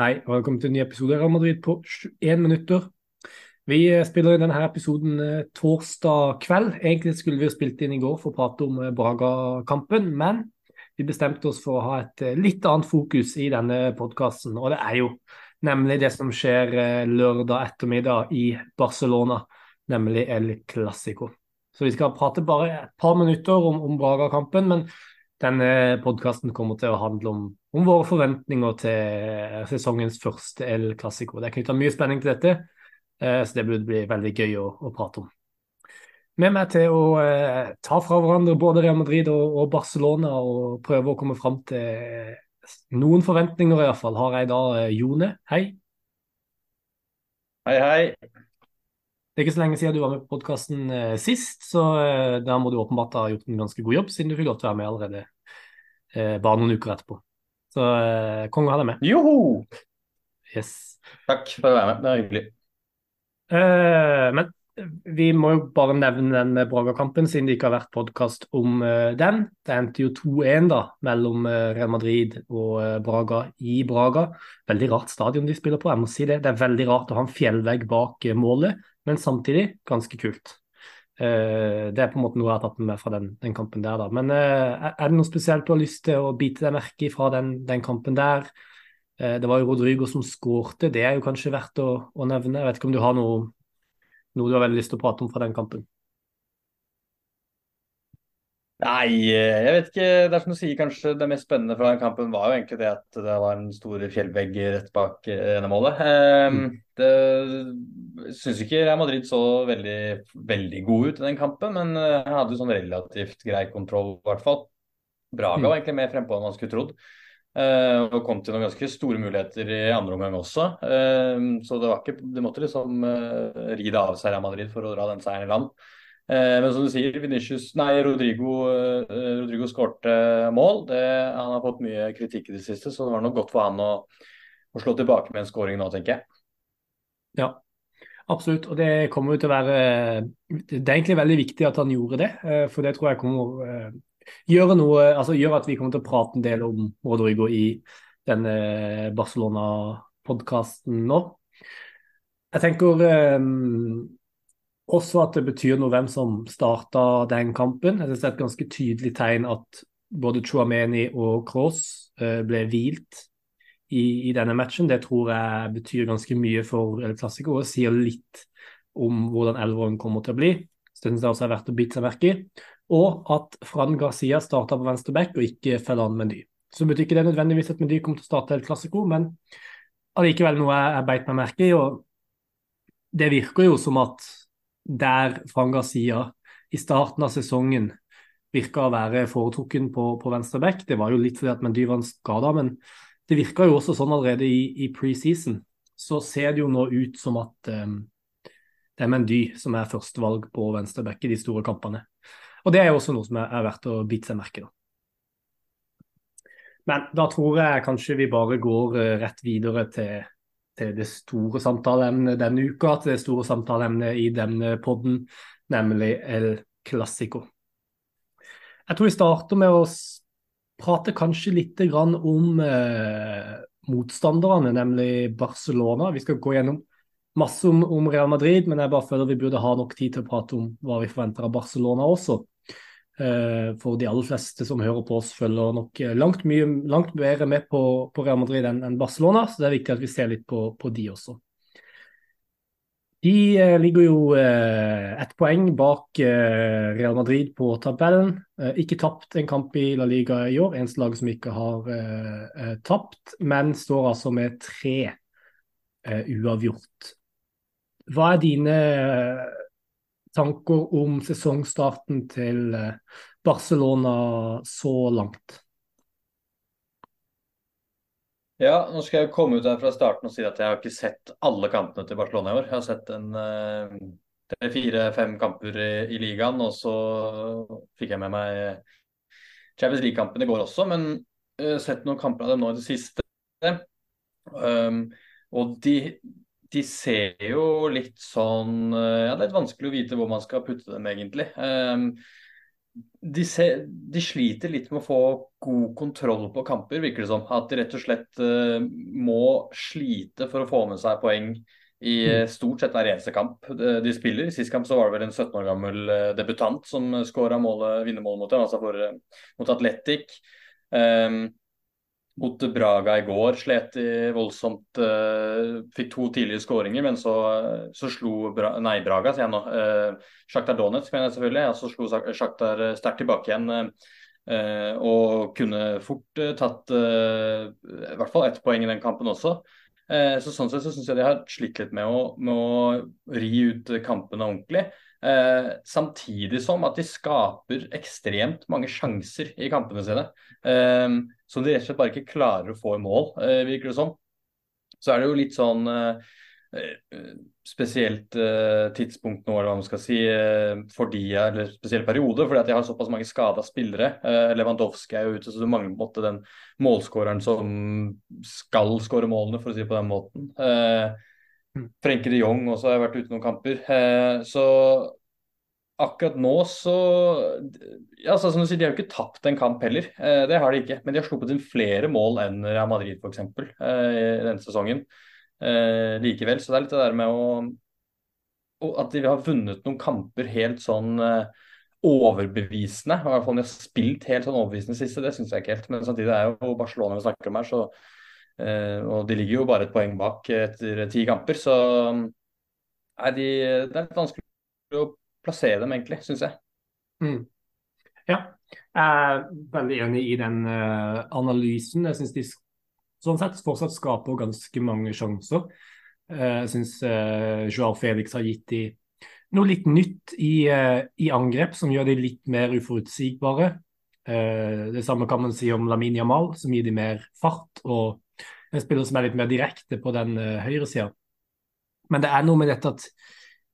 Hei, og velkommen til en ny episode av Madrid på 21 minutter. Vi eh, spiller i denne episoden eh, torsdag kveld. Egentlig skulle vi jo spilt inn i går for å prate om eh, Braga-kampen, men vi bestemte oss for å ha et litt annet fokus i denne podkasten. Og det er jo nemlig det som skjer lørdag ettermiddag i Barcelona, nemlig El Clásico. Så vi skal prate bare et par minutter om, om Braga-kampen, men denne podkasten kommer til å handle om om våre forventninger til sesongens første El Clásico. Det er knytta mye spenning til dette, eh, så det burde bli veldig gøy å, å prate om. Med meg til å eh, ta fra hverandre både Real Madrid og, og, Barcelona og prøve å komme fram til noen forventninger, iallfall, har jeg da eh, Jone. Hei. Hei, hei. Det er ikke så lenge siden du var med på podkasten eh, sist, så eh, da må du åpenbart ha gjort en ganske god jobb, siden du fikk lov til å være med allerede eh, bare noen uker etterpå. Så eh, konge ha deg med. Joho! Yes. Takk for å være med, det er hyggelig. Eh, men vi må jo bare nevne den Braga-kampen, siden det ikke har vært podkast om uh, den. Det endte jo 2-1 da, mellom uh, Real Madrid og uh, Braga i Braga. Veldig rart stadion de spiller på, jeg må si det. Det er veldig rart å ha en fjellvegg bak målet, men samtidig ganske kult. Uh, det er på en måte noe jeg har tatt med meg fra den, den kampen der. da. Men uh, er det noe spesielt du har lyst til å bite deg merke i fra den, den kampen der? Uh, det var jo Rodrigo som skårte, det er jo kanskje verdt å, å, nevne. Jeg vet ikke om du har noe, noe du har veldig lyst til å prate om fra den kampen? Nei, jeg vet ikke. Det er som du sier, kanskje det mest spennende fra den kampen var jo egentlig det at det var en stor fjellvegg rett bak ene målet. Mm. Det syns ikke Real Madrid så veldig, veldig god ut i den kampen, men jeg hadde jo sånn relativt grei kontroll, i hvert fall. Braga var egentlig mer frempå enn man skulle trodd. Uh, og kom til noen ganske store muligheter i andre omgang også. Uh, så det, var ikke, de måtte liksom uh, ri det av seg Real Madrid for å dra den seieren i land. Men som du sier, Vinicius, nei, Rodrigo, Rodrigo skårte mål. Det, han har fått mye kritikk i det siste, så det var nok godt for han å, å slå tilbake med en skåring nå, tenker jeg. Ja, absolutt. Og det kommer jo til å være Det er egentlig veldig viktig at han gjorde det, eh, for det tror jeg kommer eh, gjøre noe Altså gjør at vi kommer til å prate en del om Rodrigo i denne Barcelona-podkasten nå. Jeg tenker også at det betyr noe hvem som starta den kampen. Jeg synes Det er et ganske tydelig tegn at både Chouameni og Cross uh, ble hvilt i, i, denne matchen. Det tror jeg betyr ganske mye for El Clásico og sier litt om hvordan elveren kommer til å bli. Så det også er verdt å bite seg merke i. Og at Fran Garcia starta på venstre back og ikke Fellan Mendy. Så betyr ikke det nødvendigvis at Mendy kommer til å starte El Clásico, men allikevel noe jeg, jeg beit meg merke i. og Det virker jo som at der Fran Garcia i starten av sesongen virka å være foretrukken på, på venstre back, det var jo litt fordi at Mendy var skada, men det virka jo også sånn allerede i, i preseason. Så ser det jo nå ut som at um, det er Mendy som er førstevalg på venstreback i de store kampene. Og det er jo også noe som er, er verdt å bite seg merke i. Men da tror jeg kanskje vi bare går uh, rett videre til, til, det store samtaleemnet denne uka, til det store samtaleemnet i denne podden, nemlig El Clásico. Jeg tror vi starter med å prate kanskje litt om eh, motstanderne, nemlig Barcelona. Vi skal gå gjennom masse om, om, Real Madrid, men jeg bare føler vi burde ha nok tid til å prate om hva vi forventer av Barcelona også. Eh, for de aller fleste som hører på oss, følger nok langt, mye, langt bedre med på, på Real Madrid enn, Barcelona, så det er viktig at vi ser litt på, på de også. De eh, ligger jo eh, ett poeng bak eh, Real Madrid på tabellen. Ikke tapt en kamp i La Liga i år, eneste lag som ikke har tapt, men står altså med tre uavgjort. Hva er dine tanker om sesongstarten til Barcelona så langt? Ja, nå skal jeg komme ut her fra starten og si at jeg har ikke sett alle kampene til Barcelona i år. Jeg har sett en uh, fire-fem kamper i, i, ligaen, og så fikk jeg med meg Champions League-kampen i går også, men uh, sett noen kamper av dem nå i det siste. Um, og de, de, ser jo litt sånn uh, Ja, det er litt vanskelig å vite hvor man skal putte dem, egentlig. Um, de, ser, de, sliter litt med å få god kontroll på kamper, virker det som. At de rett og slett uh, må slite for å få med seg poeng i uh, stort sett hver eneste kamp de spiller. I sist kamp så var det vel en 17 år gammel debutant som skåra vinnermålet mot dem, altså for, mot Atletic. Um, mot Braga i går slet de voldsomt. Uh, fikk to tidlige skåringer, men så, så slo Bra nei, Braga, sier jeg nå. Uh, Sjaktar Donetsk, mener jeg selvfølgelig. Ja, så slo Sjaktar sterkt tilbake igjen. Uh, og kunne fort tatt i hvert fall ett poeng i den kampen også. så Sånn sett så syns jeg de har slitt litt med å, med å ri ut kampene ordentlig. Eh, samtidig som at de skaper ekstremt mange sjanser i kampene sine. Eh, som de rett og slett bare ikke klarer å få i mål, eh, virker det som. Så er det jo litt sånn eh, eh, spesielt tidspunkt nå, eller hva man skal si, for de, eller spesiell periode, fordi at de har såpass mange skada spillere. Lewandowski er jo ute, så du mangler på en måte den målskåreren som skal skåre målene, for å si det på den måten. Mm. Frenke de Jong også har vært ute noen kamper. Eh, så akkurat nå så ja, så som du sier, De har jo ikke tapt en kamp heller, eh, det har de ikke. Men de har sluppet inn flere mål enn Real Madrid f.eks. Eh, i denne sesongen. Eh, likevel. Så det er litt det der med å At de har vunnet noen kamper helt sånn eh, overbevisende. I hvert fall de har spilt helt sånn overbevisende siste, det syns jeg ikke helt. Men samtidig er jo Barcelona vi snakker om her, så Eh, og de ligger jo bare et poeng bak etter ti kamper, så Nei, de, det er litt vanskelig å plassere dem, egentlig, syns jeg. Mm. Ja, jeg er veldig enig i den uh, analysen. Jeg syns de sånn sett fortsatt skaper ganske mange sjanser. Uh, jeg syns uh, Joao Felix har gitt de noe litt nytt i, uh, i angrep som gjør de litt mer uforutsigbare. det samme kan man si om Lamin Jamal, som gir de mer fart og en spiller som er litt mer direkte på den uh, høyresida. Men det er noe med dette at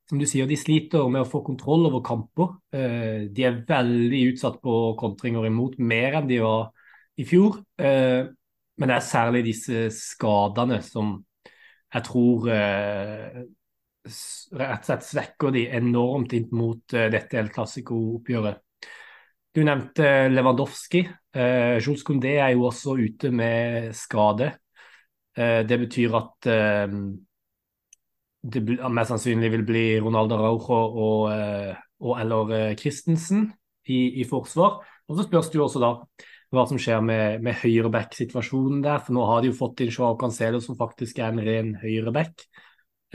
som du sier, de sliter med å få kontroll over kamper. Uh, de er veldig utsatt på kontringer imot, mer enn de var i fjor. Uh, men det er særlig disse skadene som jeg tror uh, rett og slett svekker de enormt inn mot dette El Clásico-oppgjøret. Du nevnte Lewandowski. Jules Condé er jo også ute med skade. Eh, det betyr at eh, det mest sannsynlig vil bli Ronaldo Raujo og, eh, og eller Christensen i, i, forsvar. Og så spørs det jo også da hva som skjer med, med høyreback-situasjonen der. For nå har de jo fått inn Joao Cancelo, som faktisk er en ren høyreback.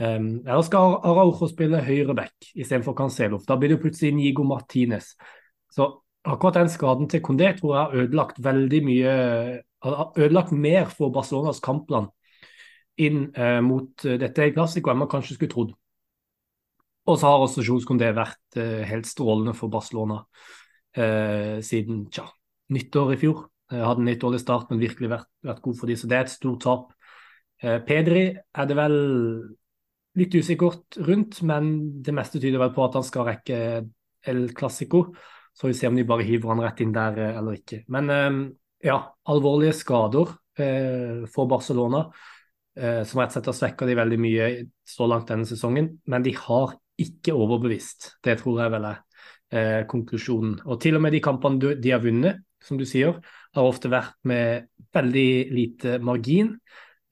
Um, eller skal Araujo spille høyreback istedenfor Cancelo? Da blir det jo plutselig Nigo Martinez. Så akkurat den skaden til Condé tror jeg har ødelagt veldig mye ødelagt mer for Barcelonas kampplan inn eh, mot dette dette klassiko enn man kanskje skulle trodd. Og så har også Jules vært eh, helt strålende for Barcelona eh, siden tja, nyttår i fjor. Eh, hadde en litt dårlig start, men virkelig vært, vært, god for dem, så det er et stort tap. Eh, Pedri er det vel litt usikkert rundt, men det meste tyder vel på at han skal rekke El Clásico. Så vi ser om de bare hiver han rett inn der eller ikke. Men ja, alvorlige skader eh, for Barcelona, eh, som rett og slett har svekka de veldig mye så langt denne sesongen. Men de har ikke overbevist. Det tror jeg vel er eh, konklusjonen. Og til og med de kampene de har vunnet, som du sier, har ofte vært med veldig lite margin.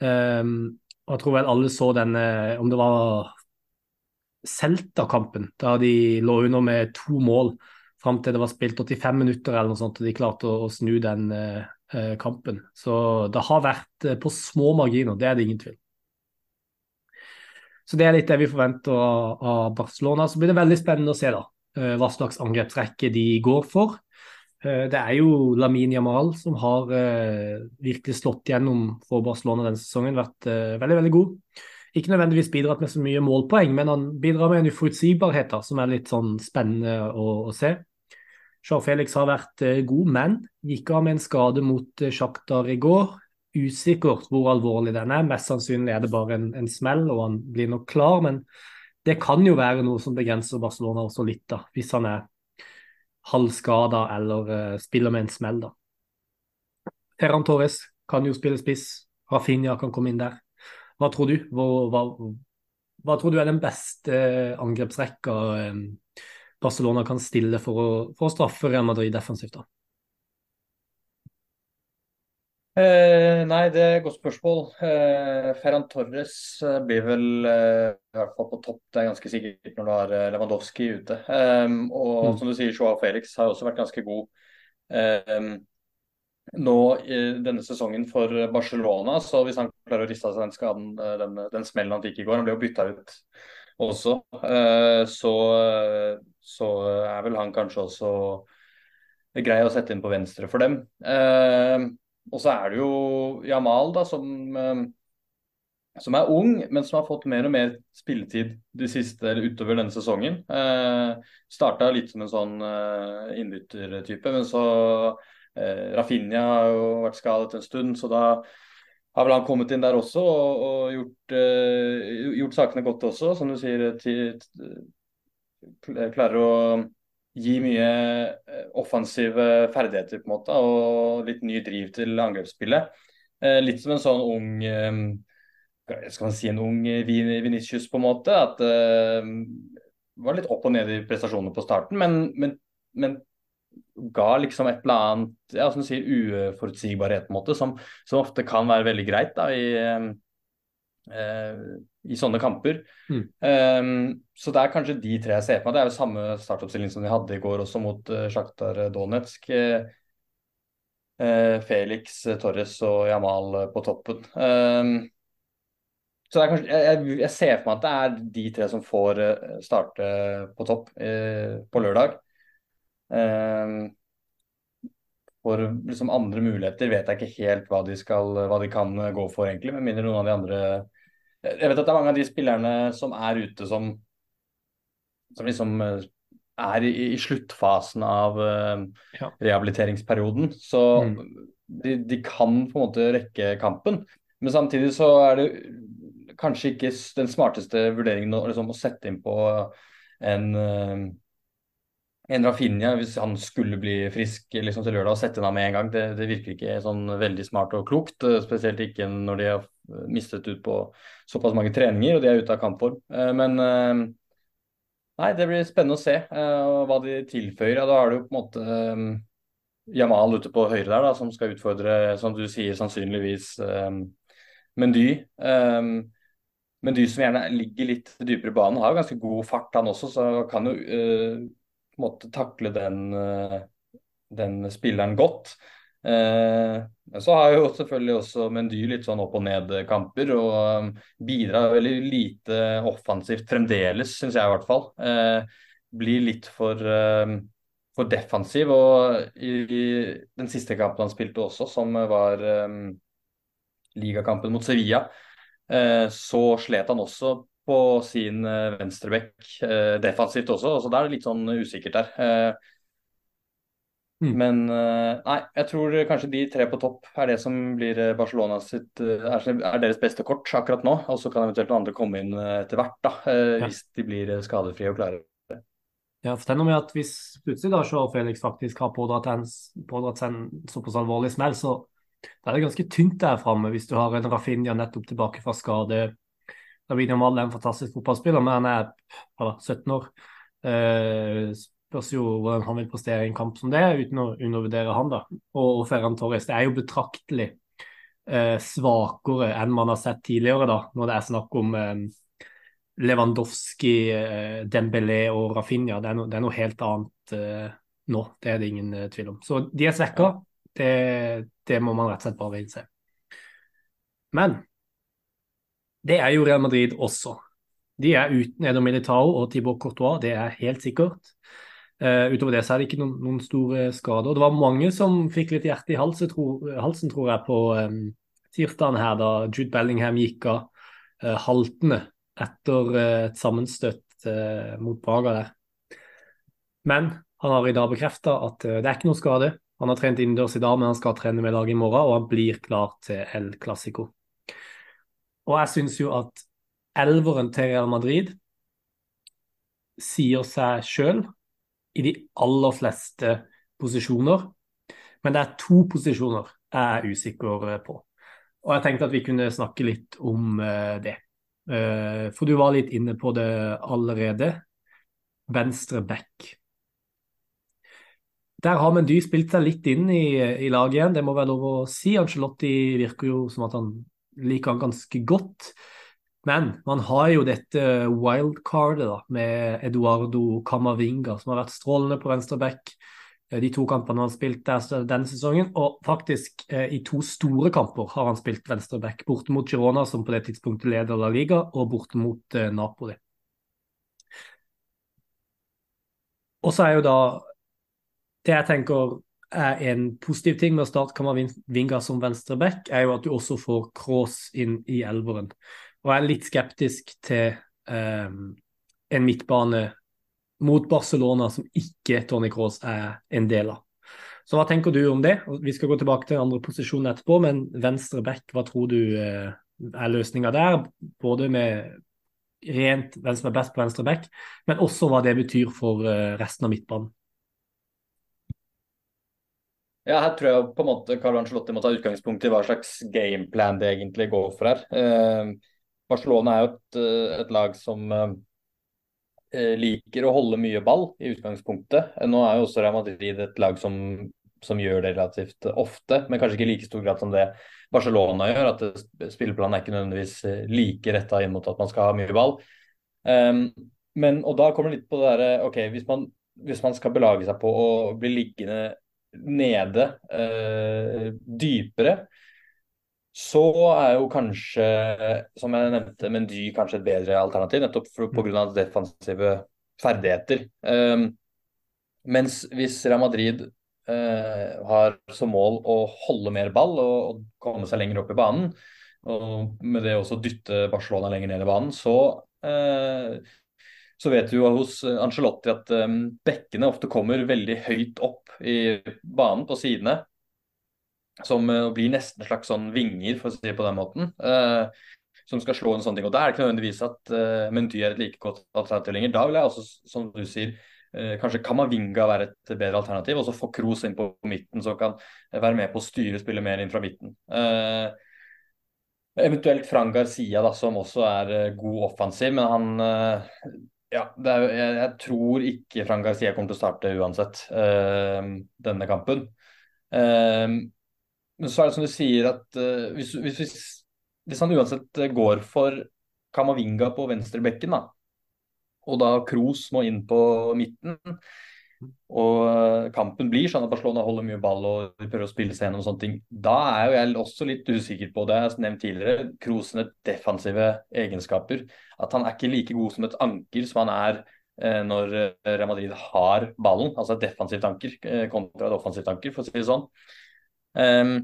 Um, og jeg tror vel alle så denne, om det var Celta-kampen, da de lå under med to mål fram til det var spilt 85 minutter eller noe sånt, og de klarte å, å snu den eh, eh, kampen. Så det har vært eh, på små marginer, det er det ingen tvil. Så det er litt det vi forventer av, Barcelona. Så blir det veldig spennende å se da, eh, hva slags angrepsrekke de går for. Eh, det er jo Lamin Jamal som har eh, virkelig slått gjennom for Barcelona denne sesongen. Vært veldig, veldig god ikke nødvendigvis bidratt med så mye målpoeng, men han bidrar med en uforutsigbarhet som er litt sånn spennende å, å se. Jean Felix har vært eh, god, men gikk av med en skade mot eh, Sjaktar i går. Usikkert hvor alvorlig den er. Mest sannsynlig er det bare en, en smell, og han blir nok klar. Men det kan jo være noe som begrenser Barcelona også litt, da, hvis han er halvskada eller uh, spiller med en smell. da. Ferran Torres kan jo spille spiss. Rafinha kan komme inn der. Hva tror du? Hva, hva, hva tror du er den beste angrepsrekka um, Barcelona kan stille for å, for å straffe Real Madrid defensivt? da? Eh, nei, det er et godt spørsmål. Eh, Ferran Torres eh, blir vel eh, i hvert fall på topp, det er ganske sikkert når du har eh, Lewandowski ute. Um, og mm. som du sier, Joao Felix har også vært ganske god nå i denne sesongen for Barcelona. Så hvis han klarer å riste av seg den skaden, eh, den, den smellen han fikk i går, han ble jo bytta ut også, uh, så, så er vel han kanskje også grei å sette inn på venstre for dem. Uh, og så er det jo Jamal, da, som, eh, som er ung, men som har fått mer og mer spilletid de siste, eller utover denne sesongen. Eh, Starta litt som en sånn eh, innbyttertype, men så eh, Rafinha har jo vært skadet en stund, så da har vel han kommet inn der også og, og gjort, uh, gjort, sakene godt også, som du sier. Til, klarer å gi mye eh, offensive ferdigheter på en måte, og litt ny driv til angrepsspillet. Uh, litt som en sånn ung eh, skal man si en ung Vinicius, på en måte. At det var litt opp og ned i prestasjonene på starten, men, men, men ga liksom et eller annet ja, som sier, uforutsigbarhet, på en måte, som, som ofte kan være veldig greit da, i, i sånne kamper. Mm. Um, så det er kanskje de tre jeg ser på meg. Det er jo samme startoppstilling som vi hadde i går også mot uh, Sjaktar Donetsk. Uh, Felix, Torres og Jamal på toppen. Um, så kanskje, jeg, jeg, ser for meg at det er de tre som får starte på topp på lørdag. Um, for liksom andre muligheter vet jeg ikke helt hva de, skal, hva de kan gå for, egentlig. Med mindre noen av de andre jeg vet at det er mange av de spillerne som er ute som, som liksom eh, er i, i sluttfasen av ja. rehabiliteringsperioden. Så mm. de, de, kan på en måte rekke kampen. Men samtidig så er det kanskje ikke den smarteste vurderingen å, liksom, å sette inn på en en Rafinha, hvis han skulle bli frisk liksom, til lørdag, og sette ham med en gang. Det, det, virker ikke sånn veldig smart og klokt. Eh, spesielt ikke når de har mistet ut på såpass mange treninger og de er ute av kampform. Eh, men eh, nei, det blir spennende å se hva de tilføyer. Da har du på en måte Jamal ute på høyre der, da, som skal utfordre, som du sier, sannsynligvis Mendy. Mendy som gjerne ligger litt dypere i banen, har jo ganske god fart han også, så kan jo måte takle den, eh, den spilleren godt. Eh, så har jo selvfølgelig også Mendy litt sånn opp og ned-kamper, og um, bidrar veldig lite offensivt fremdeles, syns jeg i hvert fall. Eh, blir litt for, for defensiv. Og i, i, den siste kampen han spilte også, som var ligakampen mot Sevilla, så slet han også på sin uh, venstrebekk uh, defensivt også. så Da er det litt sånn usikkert der. Uh, mm. Men nei, jeg tror kanskje de tre på topp er det som blir Barcelona sitt er, er deres beste kort akkurat nå. Og så kan eventuelt noen andre komme inn etter hvert, da, ja. hvis de blir skadefrie og klare. Ja, for det er noe med at Hvis plutselig da Joao Felix faktisk har pådratt, en, pådratt seg en såpass alvorlig smell, så da er det ganske tynt der framme hvis du har en Rafinha nettopp tilbake fra skade. David Jamal er en fantastisk fotballspiller, men han er ja, 17 år. Eh, spørs jo hvordan han vil prestere i en kamp som det, uten å undervurdere han. da. Og Ferran Torres det er jo betraktelig eh, svakere enn man har sett tidligere, da, når det er snakk om eh, Lewandowski, eh, Dembélé og Rafinha. Det er, no, det er noe helt annet eh, nå, det er det ingen eh, tvil om. Så de er svekka. Det, det må man rett og slett bare innse. Men det er jo Real Madrid også. De er uten Edo Militao og Tibor Courtois, det er helt sikkert. Uh, utover det så er det ikke noen, noen, store skader. Det var mange som fikk litt hjerte i halsen, tror, halsen, tror jeg, på um, tirsdagen her da Jude Bellingham gikk av uh, haltende etter uh, et sammenstøtt mot Braga der. Men han har i dag bekrefta at det er ikke noe skade. Han har trent innendørs i dag, men han skal trene med laget i morgen, og han blir klar til El Clásico. Og jeg syns jo at elveren til Real Madrid sier seg sjøl i de aller fleste posisjoner. Men det er to posisjoner jeg er usikker på. Og jeg tenkte at vi kunne snakke litt om uh, det. Uh, for du var litt inne på det allerede. venstre back. Der har Mendy spilt seg litt inn i, i laget igjen, det må være lov å si. Angelotti virker jo som at han liker han ganske godt. Men man har jo dette wildcardet da, med Eduardo Camavinga, som har vært strålende på venstre back eh, de to kampene han har spilt der denne sesongen. Og faktisk eh, i to store kamper har han spilt venstre back. Borte mot Girona, som på det tidspunktet leder La Liga, og borte mot eh, Napoli. Og så er jo da det jeg tenker er en positiv ting med å starte Kamavinga som venstreback, er jo at du også får Cross inn i elveren. Og jeg er litt skeptisk til um, en midtbane mot Barcelona som ikke Tony Cross er en del av. Så hva tenker du om det? Vi skal gå tilbake til andre posisjon etterpå, men venstre back, hva tror du uh, er løsninga der? Både med rent hvem som er best på venstre back, men også hva det betyr for uh, resten av midtbanen. Ja, her tror jeg på en måte Carl Ancelotti må ta utgangspunkt i hva slags gameplan det egentlig går for her. Eh, Barcelona er jo et, eh, et lag som eh, eh, liker å holde mye ball i utgangspunktet. Nå er jo også Real Madrid et lag som, som gjør det relativt ofte, men kanskje ikke i like stor grad som det Barcelona gjør. At spilleplanen er ikke nødvendigvis eh, like retta inn mot at man skal ha mye ball. Eh, men, og da kommer det litt på det derre OK, hvis man, hvis man skal belage seg på å bli liggende nede uh, dypere, så er jo kanskje, som jeg nevnte, Mendy kanskje et bedre alternativ, nettopp pga. defensive ferdigheter. Um, mens hvis Real Madrid uh, har som mål å holde mer ball og, og, komme seg lenger opp i banen, og med det også dytte Barcelona lenger ned i banen, så uh, så vet du jo hos Angelotti at um, bekkene ofte kommer veldig høyt opp i banen på sidene. Som uh, blir nesten en slags sånn vinger, for å si det på den måten. Som skal slå en sånn ting. Og Da er det ikke nødvendigvis at Mendy er et like godt alternativ lenger. Da vil jeg også, som du sier, kanskje Kamavinga være et bedre alternativ. Og så få Kroos inn på midten, som kan være med på å styre spillet mer inn fra midten. Uh, Eventuelt Fran Garcia, da, som også er god offensiv, men han ja, er, jeg, jeg, tror ikke Frank Garcia kommer til å starte uansett uh, denne kampen. Uh, men så er det som du sier at uh, hvis, hvis, hvis, hvis, han uansett går for Kamavinga på venstrebekken, da, og da Kroos må inn på midten, og eh, kampen blir sånn at Barcelona holder mye ball og prøver å spille seg gjennom sånne ting. Da er jo jeg også litt usikker på det. Jeg har nevnt tidligere, Krosen defensive egenskaper. At han er ikke like god som et anker som han er eh, når eh, Real Madrid har ballen. Altså et defensivt anker eh, kontra et offensivt anker, for å si det sånn. Um,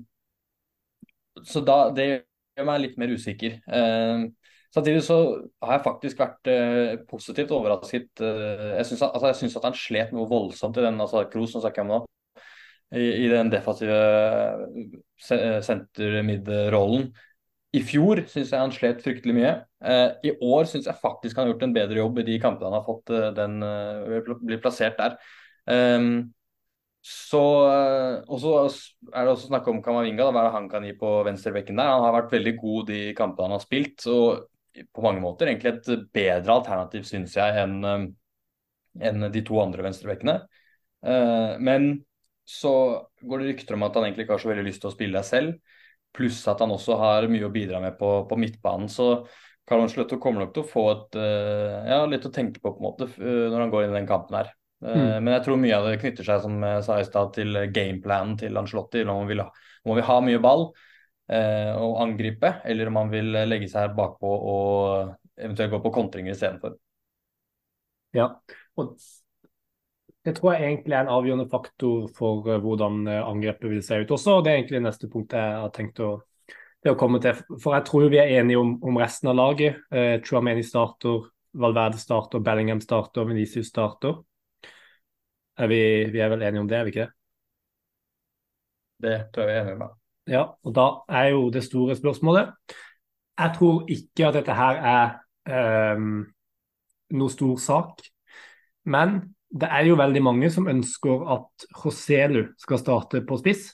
så da, det gjør meg litt mer usikker. Um, Samtidig så har jeg faktisk vært eh, positivt overrasket. Eh, jeg syns altså, at, han slet noe voldsomt i den altså Kroos, som snakker om nå, i, i den defensive eh, senter-mid-rollen. I fjor syns jeg han slet fryktelig mye. Eh, I år syns jeg faktisk han har gjort en bedre jobb i de kampene han har fått eh, den eh, blir plassert der. Um, så, og så er det også snakk om Kamavinga, da, hva han kan gi på venstrebekken der. Han har vært veldig god de kampene han har spilt. og på mange måter egentlig et bedre alternativ, syns jeg, enn en de to andre venstrebekkene. Uh, men så går det rykter om at han egentlig ikke har så veldig lyst til å spille deg selv. Pluss at han også har mye å bidra med på, på midtbanen. Så Carl Ancelotti kommer nok til å få et, uh, ja, litt å tenke på på en måte når han går inn i den kampen her. Mm. Men jeg tror mye av det knytter seg som jeg sa i sted, til gameplanen til Ancelotti. Nå må vi, ha, mye ball eh, å angripe, eller om han vil legge seg bakpå og eventuelt gå på kontringer istedenfor. Ja, og det tror jeg egentlig er en avgjørende faktor for uh, hvordan angrepet vil se ut også. og Det er egentlig neste punkt jeg har tenkt å, å komme til. For jeg tror vi er enige om, om resten av laget. Eh, Chouameni starter, Valverde starter, Bellingham starter, Venicius starter. Er vi, vi, er vel enige om det, er vi ikke det? Det tror jeg vi er enige om. Ja, og da er jo det store spørsmålet Jeg tror ikke at dette her er um, noe stor sak. Men det er jo veldig mange som ønsker at Joselu skal starte på spiss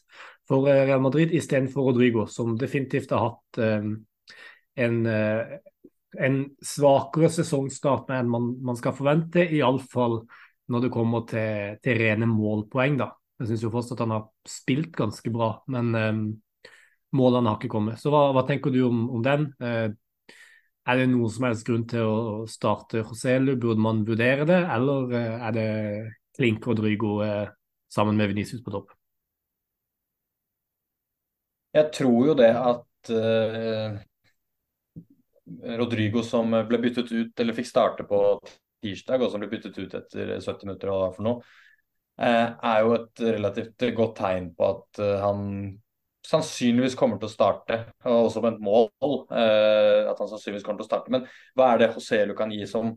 for eh, Real Madrid istedenfor Rodrigo, som definitivt har hatt um, en uh, en svakere sesongstart enn man, man skal forvente, iallfall når det kommer til, til rene målpoeng. da. Jeg syns fortsatt han har spilt ganske bra, men eh, målene har ikke kommet. Så hva, hva tenker du om, om den? Eh, er det noen som helst grunn til å starte Joselu? Burde man vurdere det, eller uh, er det Klink og Drygo uh, sammen med Venicius på topp? Jeg tror jo det at uh, Rodrigo som ble byttet ut, eller fikk starte på tirsdag, og som ble byttet ut etter 70 minutter, og for noe, er jo et relativt godt tegn på at uh, han sannsynligvis kommer til å starte, og også på et mål. at han sannsynligvis kommer til å starte. Men hva er det Joselu kan gi som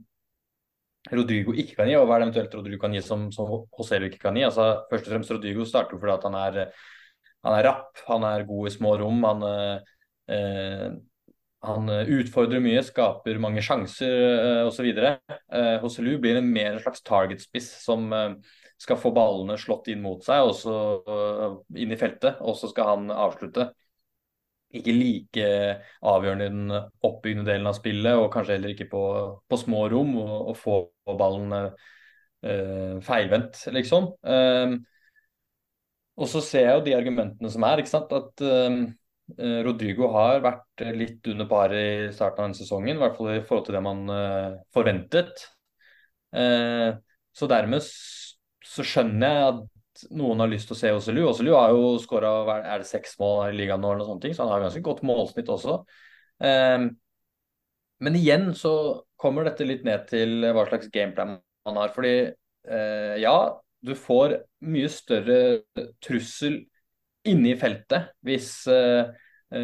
Rodrigo ikke kan gi, og hva er det eventuelt Rodrigo kan gi som, som Joselu ikke kan gi? Altså, først og fremst Rodrigo starter fordi at han er han er rapp, han er god i små rom. Han, eh, han utfordrer mye, skaper mange sjanser eh, osv. Eh, Hoselu blir en mer en slags target-spiss som eh, skal få ballene slått inn mot seg, og så eh, inn i feltet, og så skal han avslutte. Ikke like avgjørende i den oppbyggende delen av spillet, og kanskje heller ikke på, på små rom, og, og få ballen eh, feilvendt, liksom. Eh, og så ser jeg jo de argumentene som er. ikke sant? At uh, Rodrigo har vært litt under paret i starten av denne sesongen. I hvert fall i forhold til det man forventet. Uh, så dermed så skjønner jeg at noen har lyst til å se Åselu. Åselu har jo skåra er det seks mål i ligaen nå, eller noe sånt, så han har ganske godt målsnitt også. men igjen så kommer dette litt ned til hva slags gameplan man har. Fordi ja, du får mye større trussel inne i feltet hvis uh,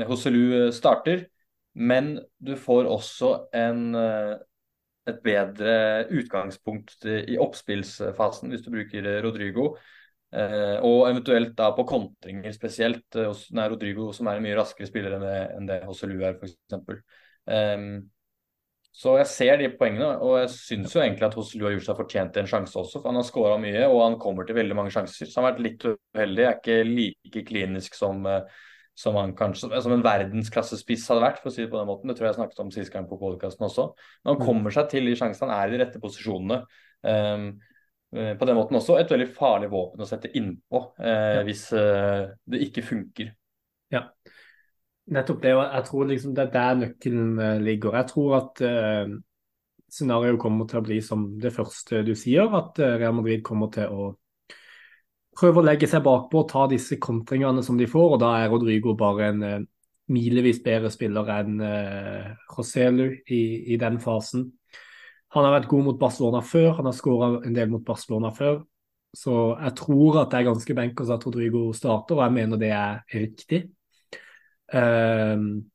Hoselu starter. Men du får også en, uh, et bedre utgangspunkt i oppspillsfasen hvis du bruker Rodrigo. Uh, og eventuelt da på kontringer spesielt. Uh, Rodrigo som er en mye raskere spiller enn det, enn det Hoselu er, f.eks. Um, så jeg ser de poengene, og jeg syns jo egentlig at Hoselu har gjort seg fortjent en sjanse også. for Han har skåra mye, og han kommer til veldig mange sjanser. Så han har vært litt uheldig. Jeg Er ikke like klinisk som, eh, som han kanskje som en verdensklassespiss hadde vært, for å si det på den måten. Det tror jeg snakket om sist gang på podkasten også. Men han mm. kommer seg til de sjansene, han er i de rette posisjonene. Um, på den måten også et veldig farlig våpen å sette innpå eh, ja. hvis eh, det ikke funker. Ja, Nettopp det, og jeg tror liksom det er der nøkkelen uh, ligger. Jeg tror at uh, scenarioet kommer til å bli som det første du sier, at uh, Real Madrid kommer til å prøve å legge seg bakpå og ta disse kontringene som de får, og da er Rodrigo bare en uh, milevis bedre spiller enn uh, Roselu i, i, den fasen. Han har vært god mot Barcelona før, han har skåra en del mot Barcelona før. Så jeg tror at det er ganske benkers at Rodrigo starter, og jeg mener det er riktig. Um,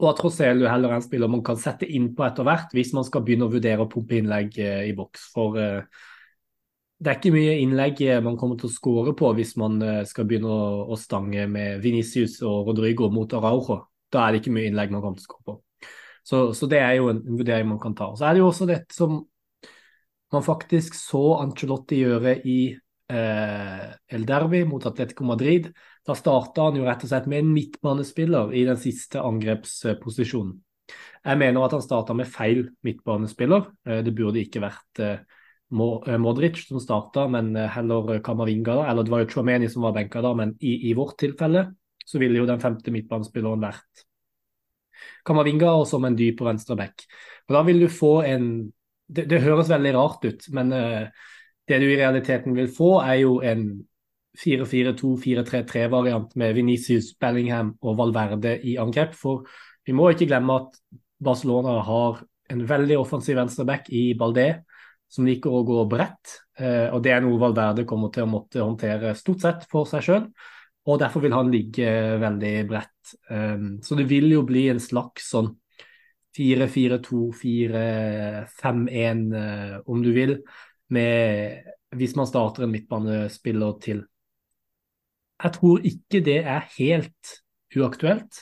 og at Roselu heller er en spiller man kan sette inn på etter hvert, hvis man skal begynne å vurdere å pumpe innlegg uh, i boks. For uh, det er ikke mye innlegg eh, man kommer til å skåre på hvis man uh, skal begynne å, å, stange med Venicius og Rodrigo mot Araujo. Da er det ikke mye innlegg man kommer til å skåre på. Så, så, det er jo en, en, vurdering man kan ta. Så er det jo også dette som man faktisk så Ancelotti gjøre i El Derby mot Atletico Madrid da starta han jo rett og slett med en midtbanespiller i den siste angrepsposisjonen. Jeg mener at han starta med feil midtbanespiller. Eh, det burde ikke vært eh, eh, Modric som starta, men heller Kamavinga. da, Eller det var jo Chomeni som var benka da, men i, i, vårt tilfelle så ville jo den femte midtbanespilleren vært Kamavinga og som en dyp venstre back. Og da vil du få en det, det høres veldig rart ut, men uh, det du i realiteten vil få, er jo en 4-4-2-4-3-3-variant med Venicius, Bellingham og Valverde i angrep. For vi må ikke glemme at Barcelona har en veldig offensiv venstreback i Baldé, som liker å gå bredt. Eh, og det er noe Valverde kommer til å måtte håndtere stort sett for seg sjøl. Og derfor vil han ligge veldig bredt. Um, så det vil jo bli en slags sånn 4-4-2-4-5-1, uh, om du vil, med, hvis man starter en midtbanespiller til. Jeg tror ikke det er helt uaktuelt.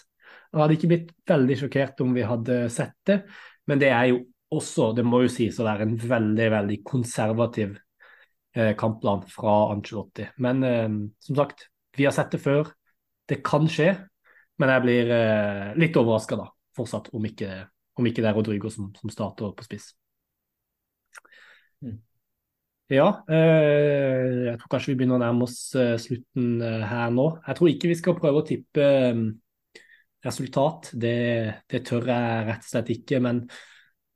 Jeg hadde ikke blitt veldig sjokkert om vi hadde sett det, men det er jo også, det må jo sies å være en veldig, veldig konservativ eh, kampplan fra Ancelotti. Men eh, som sagt, vi har sett det før. Det kan skje, men jeg blir eh, litt overraska da, fortsatt, om ikke, om ikke det er Rodrigo som, som starter på spiss. Mm. Ja, eh, jeg tror kanskje vi begynner å nærme oss eh, slutten eh, her nå. Jeg tror ikke vi skal prøve å tippe eh, resultat, det, det, tør jeg rett og slett ikke. Men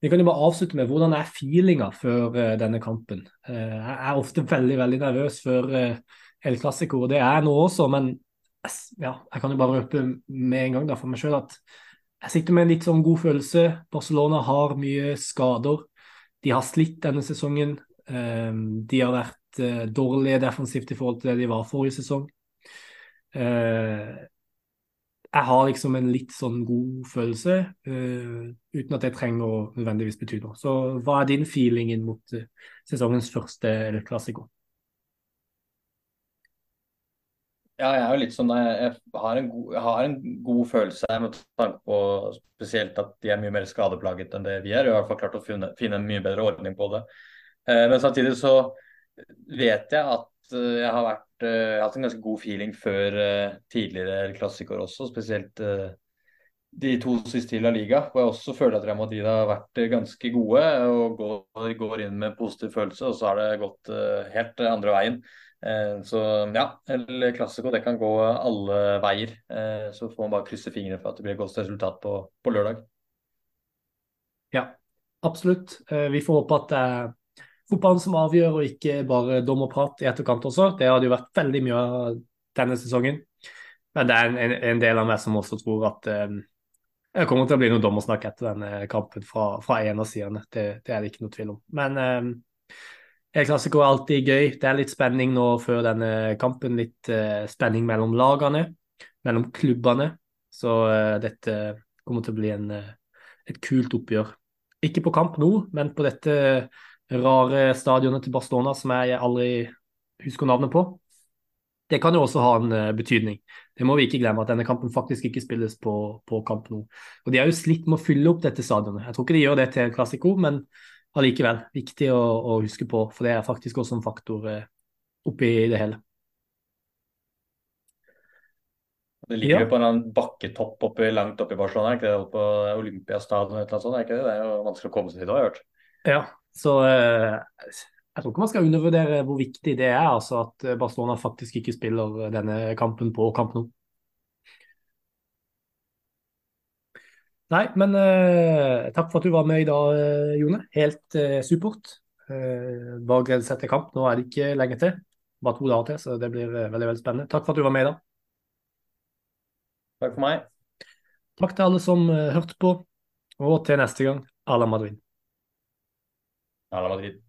vi kan jo bare avslutte med hvordan er feelinga før uh, denne kampen. Uh, jeg er ofte veldig veldig nervøs før uh, El Clásico, og det er jeg nå også. Men ja, jeg kan jo bare røpe med en gang da, for meg sjøl at jeg sitter med en litt sånn god følelse. Barcelona har mye skader. De har slitt denne sesongen. de har vært dårlige defensivt i forhold til det de var forrige sesong. Jeg har liksom en litt sånn god følelse, uh, uten at det trenger å nødvendigvis bety noe. Så hva er din feeling inn mot uh, sesongens første klassiker? Ja, jeg er jo litt sånn jeg har en god, jeg har en god følelse med tanke på spesielt at de er mye mer skadeplaget enn det vi er. Jeg har i hvert fall klart å finne, finne en mye bedre ordning på det. Uh, men samtidig så vet jeg at jeg har vært jeg har hatt en ganske god feeling før uh, tidligere klassikere også, spesielt de to siste i La Liga. Hvor jeg også føler at Real Madrid har vært ganske gode og går, går inn med positiv følelse. Og så har det gått helt andre veien. så ja, El Classico det kan gå alle veier. så får man bare krysse fingrene for at det blir et godt resultat på, på lørdag. Ja, absolutt. vi får håpe at fotballen som avgjør, og ikke bare dommerprat i etterkant også. Det hadde jo vært veldig mye av denne sesongen. Men det er en, en del av meg som også tror at um, det kommer til å bli noe dommersnakk etter denne kampen fra, fra en av sidene. Det, det, er det ikke noe tvil om. Men um, El Clásico er alltid gøy. Det er litt spenning nå før denne kampen. Litt uh, spenning mellom lagene, mellom klubbene. Så uh, dette kommer til å bli en, uh, et kult oppgjør. Ikke på kamp nå, men på dette rare stadionet til Barcelona som jeg aldri husker navnet på. Det kan jo også ha en uh, betydning. Det må vi ikke glemme, at denne kampen faktisk ikke spilles på, på kamp nå. Og De har jo slitt med å fylle opp dette stadionet. Jeg tror ikke de gjør det til en klassiko, men allikevel viktig å, å, huske på. For det er faktisk også en faktor uh, oppi det hele. Det ligger jo ja. på en bakketopp oppe, langt oppe i Barcelona, er ikke det på Olympiastadion eller noe sånt? Er ikke det? det er jo vanskelig å komme seg dit, har jeg hørt. Ja, så eh, jeg tror ikke man skal undervurdere hvor viktig det er altså at Barcelona faktisk ikke spiller denne kampen på kamp nå. Nei, men eh, takk for at du var med i dag, eh, Jone. Helt eh, supert. Eh, bare glede seg til kamp. Nå er det ikke lenge til. Bare to dager til, så det blir eh, veldig veldig spennende. Takk for at du var med i dag. Takk for meg. Takk til alle som hørte på, og til neste gang, à la Madrid. A la Madrid.